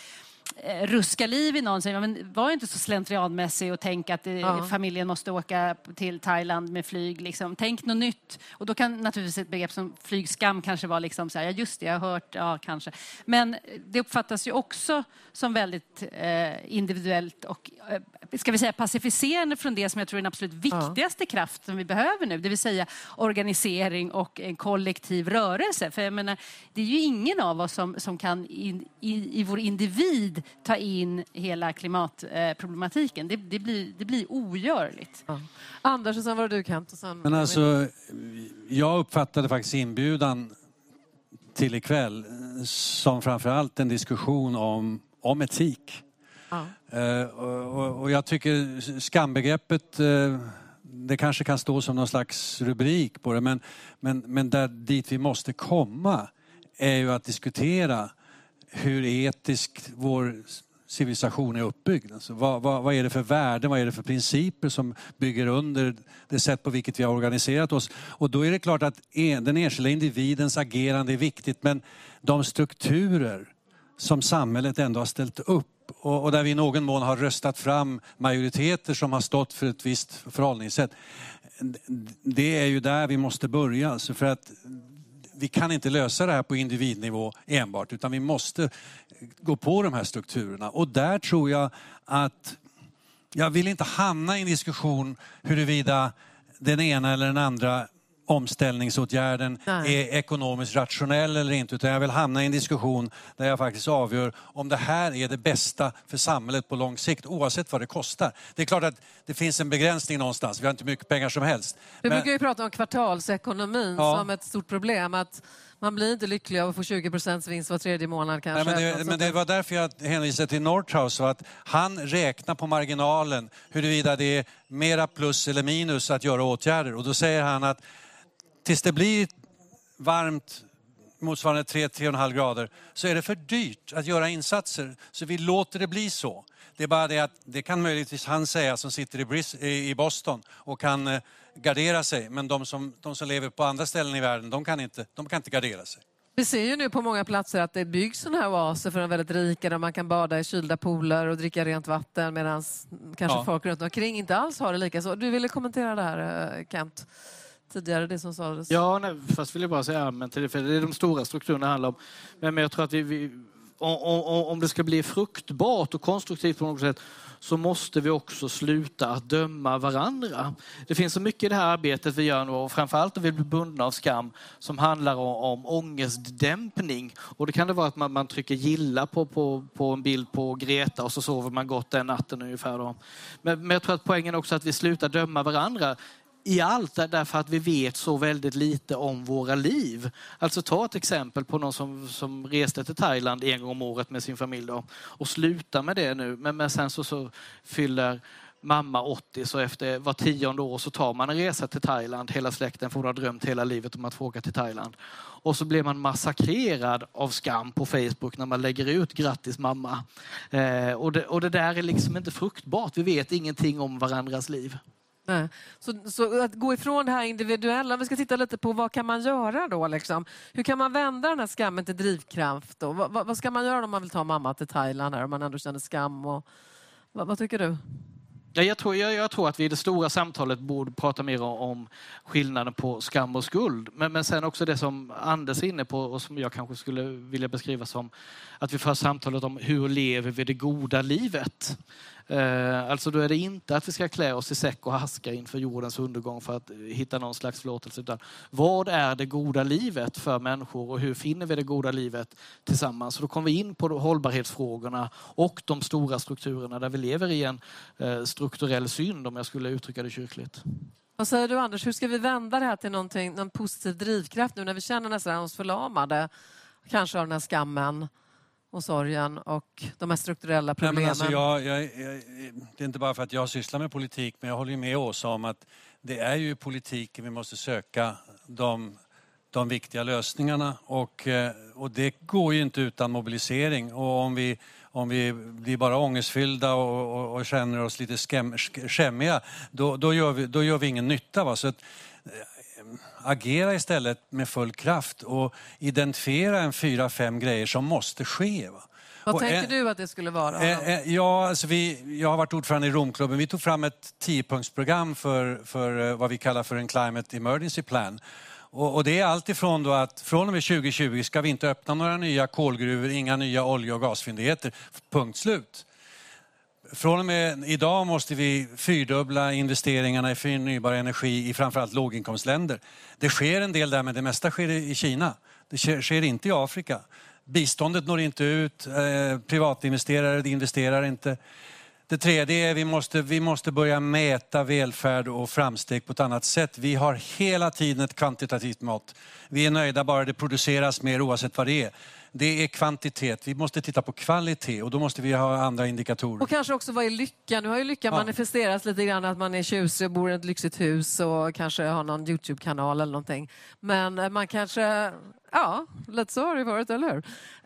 ruska liv i någon. Men var inte så slentrianmässig och tänk att det, ja. familjen måste åka till Thailand med flyg. Liksom. Tänk något nytt. Och då kan naturligtvis ett begrepp som flygskam kanske vara liksom så här, ja just det, jag har hört, ja kanske. Men det uppfattas ju också som väldigt eh, individuellt och eh, ska vi säga pacificerande från det som jag tror är den absolut viktigaste ja. kraft som vi behöver nu, det vill säga organisering och en kollektiv rörelse. För jag menar, det är ju ingen av oss som, som kan in, i, i vår individ ta in hela klimatproblematiken. Det, det, blir, det blir ogörligt. Ja. Anders, och sen var det du Kent. Och sen... Men alltså, jag uppfattade faktiskt inbjudan till ikväll som framförallt en diskussion om, om etik. Ja. Uh, och, och, jag tycker skambegreppet uh, det kanske kan stå som någon slags rubrik på det men, men, men där, dit vi måste komma är ju att diskutera hur etisk vår civilisation är uppbyggd. Alltså vad, vad, vad, är det för värden, vad är det för principer som bygger under det sätt på vilket vi har organiserat oss? Och då är det klart att e, den enskilda individens agerande är viktigt men de strukturer som samhället ändå har ställt upp och, och där vi i någon mån har röstat fram majoriteter som har stått för ett visst förhållningssätt. Det är ju där vi måste börja. Alltså för att vi kan inte lösa det här på individnivå enbart utan vi måste gå på de här strukturerna. Och där tror jag att jag vill inte hamna i en diskussion huruvida den ena eller den andra omställningsåtgärden Nej. är ekonomiskt rationell eller inte. Utan jag vill hamna i en diskussion där jag faktiskt avgör om det här är det bästa för samhället på lång sikt oavsett vad det kostar. Det är klart att det finns en begränsning någonstans. Vi har inte mycket pengar som helst. Vi Men... brukar ju prata om kvartalsekonomin ja. som ett stort problem. Att man blir inte lycklig av att få 20 procents vinst var tredje månad kanske. Nej, men, det, men det var därför jag hänvisade till Nordhaus. Att han räknar på marginalen huruvida det är mera plus eller minus att göra åtgärder. Och då säger han att tills det blir varmt motsvarande 3-3,5 grader så är det för dyrt att göra insatser. Så vi låter det bli så. Det är bara det att det kan möjligtvis han säga som sitter i Boston och kan eh, gardera sig. Men de som, de som lever på andra ställen i världen, de kan, inte, de kan inte gardera sig. Vi ser ju nu på många platser att det byggs sådana här oaser för de väldigt rika där man kan bada i kylda pooler och dricka rent vatten medan kanske ja. folk runt omkring inte alls har det lika så. Du ville kommentera det här eh, Kent? tidigare, det som sades? Ja, nej, fast vill jag bara säga det, för det är de stora strukturerna det handlar om. Men, men jag tror att vi, vi om det ska bli fruktbart och konstruktivt på något sätt så måste vi också sluta att döma varandra. Det finns så mycket i det här arbetet vi gör nu och framförallt när vi blir bundna av skam som handlar om, om ångestdämpning. Och det kan det vara att man, man trycker gilla på, på, på en bild på Greta och så sover man gott den natten ungefär. Då. Men, men jag tror att poängen är också att vi slutar döma varandra i allt därför att vi vet så väldigt lite om våra liv. Alltså ta ett exempel på någon som, som reste till Thailand en gång om året med sin familj då, och sluta med det nu. Men, men sen så, så fyller mamma 80 så efter var tionde år så tar man en resa till Thailand. Hela släkten får ha drömt hela livet om att få åka till Thailand. Och så blir man massakrerad av skam på Facebook när man lägger ut grattis mamma. Eh, och, det, och det där är liksom inte fruktbart. Vi vet ingenting om varandras liv. Nej. Så, så, att gå ifrån det här individuella, vi ska titta lite på vad kan man göra då? Liksom? Hur kan man vända den här skammen till drivkraft? Då? Vad, vad, ska man göra om man vill ta mamma till Thailand här, om man ändå känner skam? Och, vad, vad tycker du? Ja, jag, tror, jag, jag, tror att vi i det stora samtalet borde prata mer om skillnaden på skam och skuld. Men, men sen också det som Anders är inne på och som jag kanske skulle vilja beskriva som att vi för samtalet om hur lever vi det goda livet? Eh, alltså då är det inte att vi ska klä oss i säck och haska inför jordens undergång för att eh, hitta någon slags förlåtelse. Utan vad är det goda livet för människor och hur finner vi det goda livet tillsammans? Så då kommer vi in på hållbarhetsfrågorna och de stora strukturerna där vi lever i en eh, strukturell synd om jag skulle uttrycka det kyrkligt. Vad säger du Anders, hur ska vi vända det här till någon positiv drivkraft nu när vi känner nästan oss förlamade? Kanske av den här skammen och sorgen och de här strukturella problemen? Nej, alltså jag, jag, jag, det är inte bara för att jag sysslar med politik, men jag håller med Åsa om att det är ju i politiken vi måste söka de, de viktiga lösningarna och, eh, och det går ju inte utan mobilisering. Och om vi, om vi blir bara ångestfyllda och, och, och känner oss lite skäm, skämmiga, då, då, gör vi, då gör vi ingen nytta. Va? Så agera istället med full kraft och identifiera en fyra, fem grejer som måste ske. Va? Vad och tänker en, du att det skulle vara? Eh, ja, alltså vi, jag har varit ordförande i Romklubben. Vi tog fram ett tiopunktsprogram för, för eh, vad vi kallar för en Climate Emergency Plan. Och, och det är alltifrån då att från och med 2020 ska vi inte öppna några nya kolgruvor, inga nya olje och gasfyndigheter. Punkt slut från och med idag måste vi fyrdubbla investeringarna i förnybar energi i framförallt låginkomstländer. Det sker en del där, men det mesta sker i Kina. Det sker inte i Afrika. Biståndet når inte ut, eh, privatinvesterare investerar inte. Det tredje är att vi måste, vi måste börja mäta välfärd och framsteg på ett annat sätt. Vi har hela tiden ett kvantitativt mått. Vi är nöjda bara det produceras mer oavsett vad det är det är kvantitet. Vi måste titta på kvalitet och då måste vi ha andra indikatorer. Och kanske också vad är lycka? Nu har ju lycka ja. manifesterats lite grann att man är tjusig och bor i ett lyxigt hus och kanske har någon Youtube-kanal eller någonting. Men man kanske, ja, lite så har det varit, eller hur?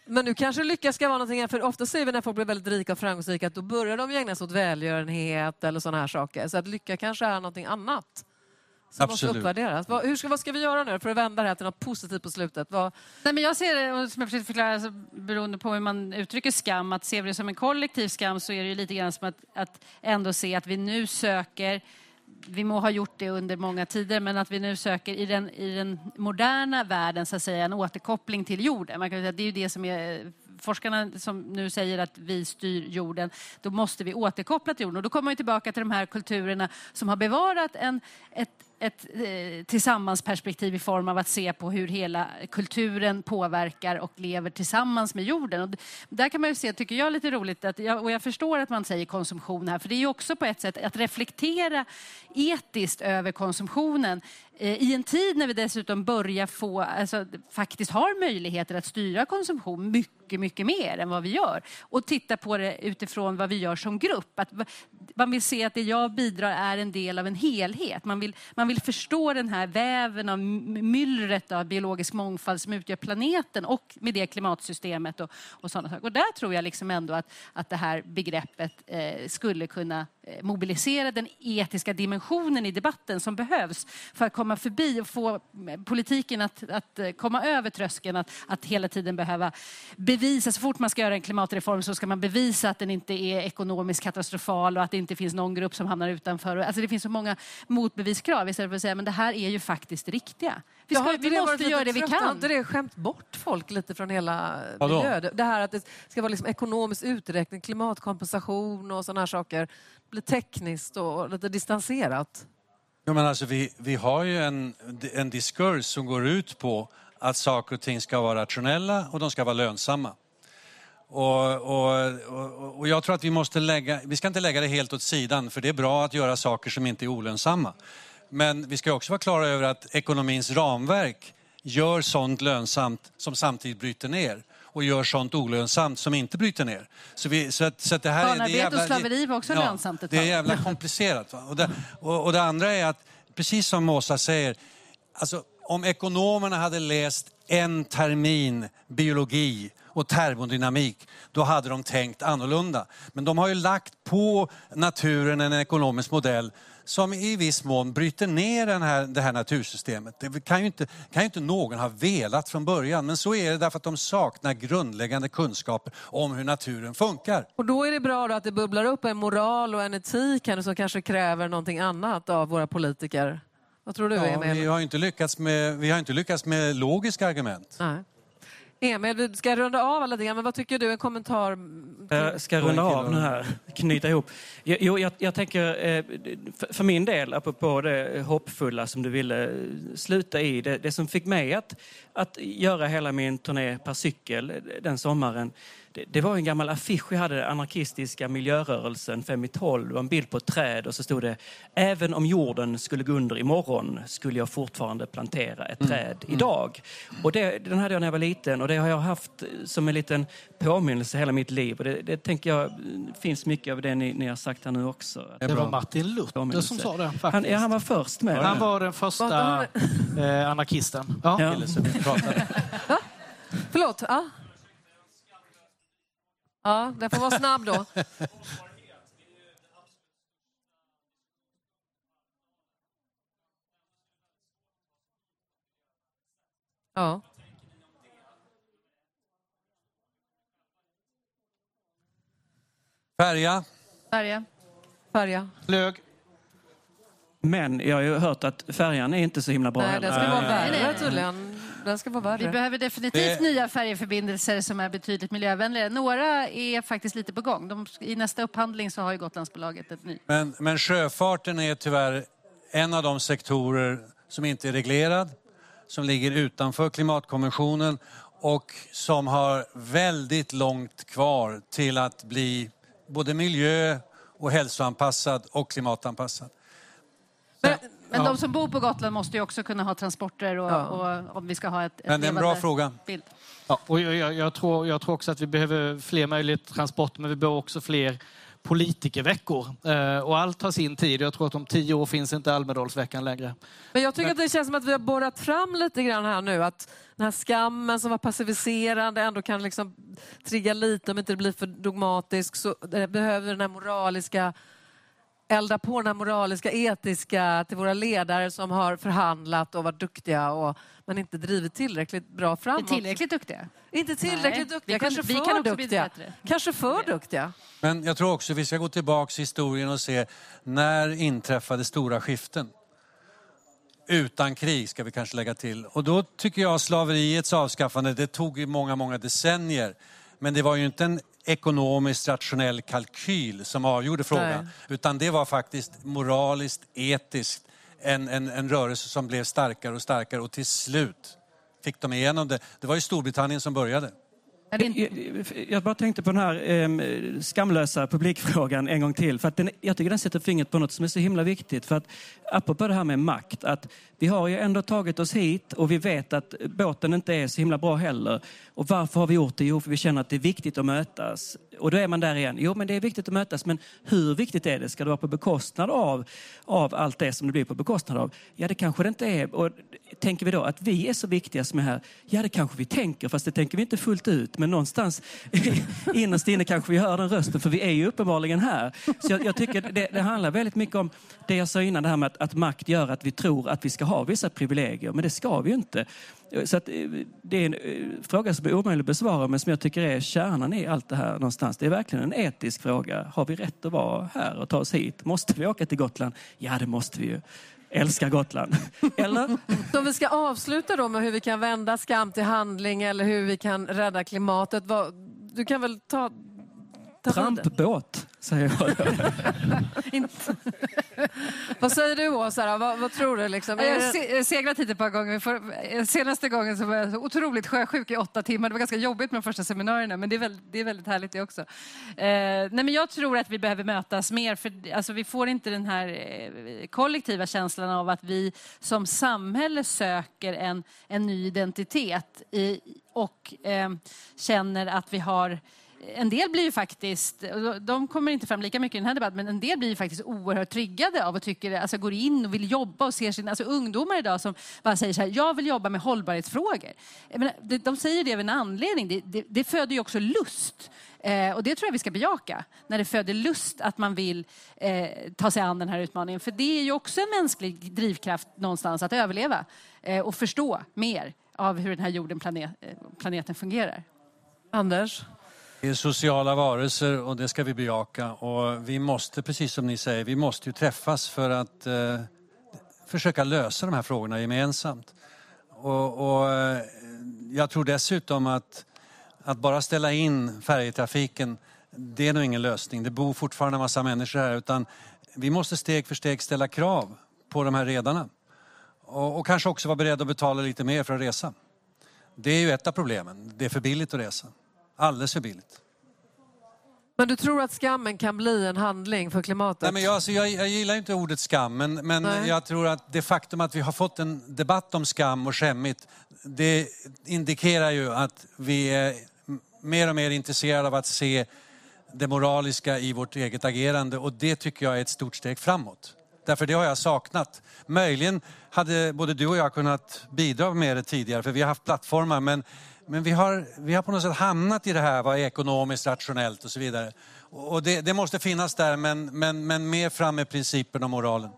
Men nu kanske lycka ska vara någonting, för ofta säger vi när folk blir väldigt rika och framgångsrika att då börjar de ägna sig åt välgörenhet eller sådana här saker. Så att lycka kanske är någonting annat som Absolut. måste uppvärderas. Vad, hur ska, vad ska vi göra nu för att vända det här till något positivt på slutet? Vad... Nej, men jag ser det, som jag försökte förklara, alltså, beroende på hur man uttrycker skam, att ser vi det som en kollektiv skam så är det lite grann som att, att ändå se att vi nu söker vi må ha gjort det under många tider, men att vi nu söker i den, i den moderna världen så att säga, en återkoppling till jorden. Man kan säga, det är ju det som är forskarna som nu säger att vi styr jorden, då måste vi återkoppla till jorden. Och då kommer man tillbaka till de här kulturerna som har bevarat en, ett, ett eh, tillsammansperspektiv i form av att se på hur hela kulturen påverkar och lever tillsammans med jorden. Och där kan man ju se, tycker jag, lite roligt, att, och jag förstår att man säger konsumtion här, för det är ju också på ett sätt att reflektera etiskt över konsumtionen eh, i en tid när vi dessutom börjar få, alltså, faktiskt har möjligheter att styra konsumtion mycket, mycket mer än vad vi gör. Och titta på det utifrån vad vi gör som grupp. Att man vill se att det jag bidrar är en del av en helhet. Man vill, man vill förstå den här väven av myllret av biologisk mångfald som utgör planeten och med det klimatsystemet och, och sådana saker. Och där tror jag liksom ändå att, att det här begreppet eh, skulle kunna Eh, mobilisera den etiska dimensionen i debatten som behövs för att komma förbi och få eh, politiken att, att eh, komma över tröskeln att, att hela tiden behöva bevisa, så fort man ska göra en klimatreform så ska man bevisa att den inte är ekonomiskt katastrofal och att det inte finns någon grupp som hamnar utanför. Alltså det finns så många motbeviskrav istället för att säga men det här är ju faktiskt det riktiga. Vi, ska, vi måste göra det vi kan. Har inte det skämt bort folk lite från hela miljön? Det här att det ska vara liksom ekonomisk uträkning, klimatkompensation och sådana här saker. blir tekniskt och lite distanserat. Ja, men alltså, vi, vi har ju en, en diskurs som går ut på att saker och ting ska vara rationella och de ska vara lönsamma. Och, och, och, jag tror att vi måste lägga, vi ska inte lägga det helt åt sidan för det är bra att göra saker som inte är olönsamma. Men vi ska också vara klara över att ekonomins ramverk gör sånt lönsamt som samtidigt bryter ner och gör sånt olönsamt som inte bryter ner. Så, vi, så, att, så att det här Barnarbete är, det jävla, och slaveri var också ja, lönsamt ett Det är jävla (laughs) komplicerat. Och det, och, och det andra är att, precis som Åsa säger, alltså, om ekonomerna hade läst en termin biologi och termodynamik, då hade de tänkt annorlunda. Men de har ju lagt på naturen en ekonomisk modell som i viss mån bryter ner den här, det här natursystemet. Det kan ju, inte, kan ju inte någon ha velat från början, men så är det därför att de saknar grundläggande kunskaper om hur naturen funkar. Och då är det bra att det bubblar upp en moral och en etik som kanske kräver någonting annat av våra politiker. Vad tror du, ja, Emil? Vi har inte lyckats med, vi har inte lyckats med logiska argument. Nej. Emil, vi ska runda av lite grann, men vad tycker du? En kommentar? Jag ska runda av nu här, knyta ihop. Jo, jag, jag tänker, eh, för min del, apropå det hoppfulla som du ville sluta i, det, det som fick mig att, att göra hela min turné per cykel den sommaren, det, det, var en gammal affisch jag hade, anarkistiska miljörörelsen 5 i 12. Det var en bild på ett träd och så stod det Även om jorden skulle gå under imorgon skulle jag fortfarande plantera ett mm. träd mm. idag. Och det, den hade jag när jag var liten och det har jag haft som en liten påminnelse hela mitt liv. Och det, det tänker jag finns mycket av det ni, ni har sagt här nu också. Det var Martin Luther som sa det. Faktiskt. Han, ja, han var först med. Han var den första eh, anarkisten. Ja. Ja. (laughs) Förlåt? Ja. Ja, den får vara snabb då. Ja. Färja. Färja. Färja. Lög. Men jag har ju hört att färjan är inte så himla bra Nej, den ska vara värre tydligen den ska vara värre. Vi behöver definitivt det... nya färjeförbindelser som är betydligt miljövänligare. Några är faktiskt lite på gång. De, I nästa upphandling så har ju Gotlandsbolaget ett nytt. Men, men sjöfarten är tyvärr en av de sektorer som inte är reglerad, som ligger utanför klimatkonventionen och som har väldigt långt kvar till att bli både miljö och hälsoanpassad och klimatanpassad. Men, men ja. de som bor på Gotland måste ju också kunna ha transporter och, ja. och om vi ska ha ett, ett Men det är en bra fråga. Bild. Ja, och jag, jag, jag, tror, jag tror också att vi behöver fler möjligheter transport, men vi behöver också fler politikerveckor. Eh, och allt har sin tid. Jag tror att om tio år finns inte Almedalsveckan längre. Men jag tycker att det känns som att vi har borrat fram lite grann här nu. Att den här skammen som var passiviserande ändå kan liksom trigga lite om inte det blir för dogmatisk. Så behöver den här moraliska elda på den här moraliska, etiska till våra ledare som har förhandlat och varit duktiga och, men inte drivit tillräckligt bra framåt. Tillräckligt duktiga? Inte tillräckligt Nej. duktiga, kanske för kan duktiga. Kanske för duktiga. Men jag tror också vi ska gå tillbaka i historien och se när inträffade stora skiften? Utan krig ska vi kanske lägga till. Och då tycker jag slaveriets avskaffande, det tog många, många decennier. Men det var ju inte en ekonomiskt rationell kalkyl som avgjorde frågan. Nej. Utan det var faktiskt moraliskt, etiskt en, en, en rörelse som blev starkare och starkare och till slut fick de igenom det. Det var ju Storbritannien som började. Jag bara tänkte på den här eh, skamlösa publikfrågan en gång till. För att den, jag tycker den sätter fingret på något som är så himla viktigt. För att, apropå det här med makt, att vi har ju ändå tagit oss hit och vi vet att båten inte är så himla bra heller. Och varför har vi gjort det? Jo, för vi känner att det är viktigt att mötas. Och då är man där igen. Jo, men det är viktigt att mötas, men hur viktigt är det? Ska det vara på bekostnad av, av allt det som det blir på bekostnad av? Ja, det kanske det inte är. Och tänker vi då att vi är så viktiga som är här? Ja, det kanske vi tänker, fast det tänker vi inte fullt ut. Men någonstans (laughs) innerst inne kanske vi hör den rösten, för vi är ju uppenbarligen här. Så jag, jag tycker det, det, handlar väldigt mycket om det jag sa innan, det här med att, att makt gör att vi tror att vi ska ha har vissa privilegier, men det ska vi ju inte. Så att, eh, det är en eh, fråga som är omöjlig att besvara, men som jag tycker är kärnan i allt det här någonstans. Det är verkligen en etisk fråga. Har vi rätt att vara här och ta oss hit? Måste vi åka till Gotland? Ja, det måste vi ju. Älskar Gotland. (laughs) Eller? Så vi ska avsluta då med hur vi kan vända skam till handling eller hur vi kan rädda klimatet. Du kan väl ta... Trampbåt säger jag. (laughs) vad säger du Åsa? Vad, vad, tror du? Liksom? Jag har seglat hit ett par gånger. För, senaste gången så var jag så otroligt sjösjuk i åtta timmar. Det var ganska jobbigt med de första seminarierna, men det är väldigt, det är väldigt härligt det också. Eh, nej, men jag tror att vi behöver mötas mer, för alltså, vi får inte den här eh, kollektiva känslan av att vi som samhälle söker en, en ny identitet i, och eh, känner att vi har en del blir ju faktiskt, de kommer inte fram lika mycket i den här debatten, men en del blir ju faktiskt oerhört triggade av och tycker, alltså går in och vill jobba och ser sin, alltså ungdomar idag som bara säger så här, jag vill jobba med hållbarhetsfrågor. Menar, de säger det av en anledning, det, det, det föder ju också lust. Eh, och det tror jag vi ska bejaka, när det föder lust att man vill eh, ta sig an den här utmaningen. För det är ju också en mänsklig drivkraft någonstans att överleva eh, och förstå mer av hur den här jorden, planet, eh, planeten fungerar. Anders? Vi är sociala varelser och det ska vi bejaka. Och vi måste, precis som ni säger, vi måste ju träffas för att eh, försöka lösa de här frågorna gemensamt. Och, och eh, jag tror dessutom att, att bara ställa in färjetrafiken, det är nog ingen lösning. Det bor fortfarande en massa människor här. Utan vi måste steg för steg ställa krav på de här redarna. Och, och kanske också vara beredda att betala lite mer för att resa. Det är ju ett av problemen. Det är för billigt att resa. Alldeles för billigt. Men du tror att skammen kan bli en handling för klimatet? Nej, men jag, alltså, jag, jag gillar inte ordet skam, men, men jag tror att det faktum att vi har fått en debatt om skam och skämmigt, det indikerar ju att vi är mer och mer intresserade av att se det moraliska i vårt eget agerande och det tycker jag är ett stort steg framåt. Därför det har jag saknat. Möjligen hade både du och jag kunnat bidra med det tidigare för vi har haft plattformar men men vi har, vi har på något sätt hamnat i det här, vad är ekonomiskt rationellt och så vidare. Och det, det måste finnas där, men, men, men mer fram med principen och moralen.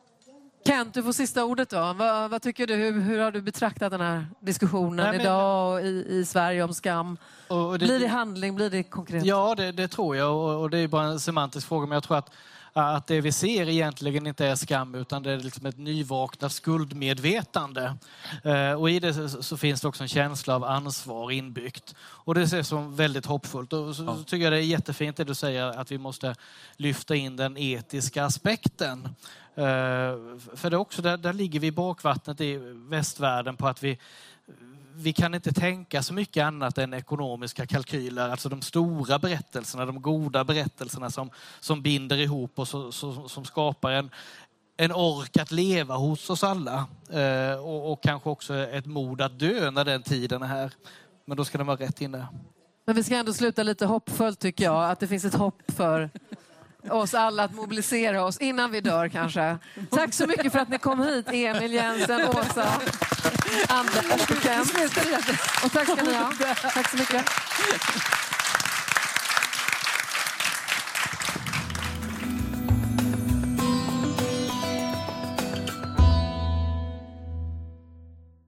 Kent, du får sista ordet då. Vad, vad tycker du? Hur, hur, har du betraktat den här diskussionen Nej, men, idag i, i Sverige om skam? Det, blir det handling? Blir det konkret? Ja, det, det tror jag. Och, och, det är bara en semantisk fråga. Men jag tror att att det vi ser egentligen inte är skam utan det är liksom ett nyvaknat skuldmedvetande. Eh, och i det så finns det också en känsla av ansvar inbyggt. Och det ses som väldigt hoppfullt. Och så ja. tycker jag det är jättefint det du säger att vi måste lyfta in den etiska aspekten. Eh, för det också, där, där ligger vi i bakvattnet i västvärlden på att vi vi kan inte tänka så mycket annat än ekonomiska kalkyler, alltså de stora berättelserna, de goda berättelserna som, som binder ihop och så, så, som skapar en, en ork att leva hos oss alla. Eh, och, och, kanske också ett mod att dö när den tiden är här. Men då ska den vara rätt inne. Men vi ska ändå sluta lite hoppfullt tycker jag, att det finns ett hopp för oss alla att mobilisera oss innan vi dör kanske. Tack så mycket för att ni kom hit, Emil, Jensen, Åsa, Anders och Kent. Och tack ska ni ha. Tack så mycket.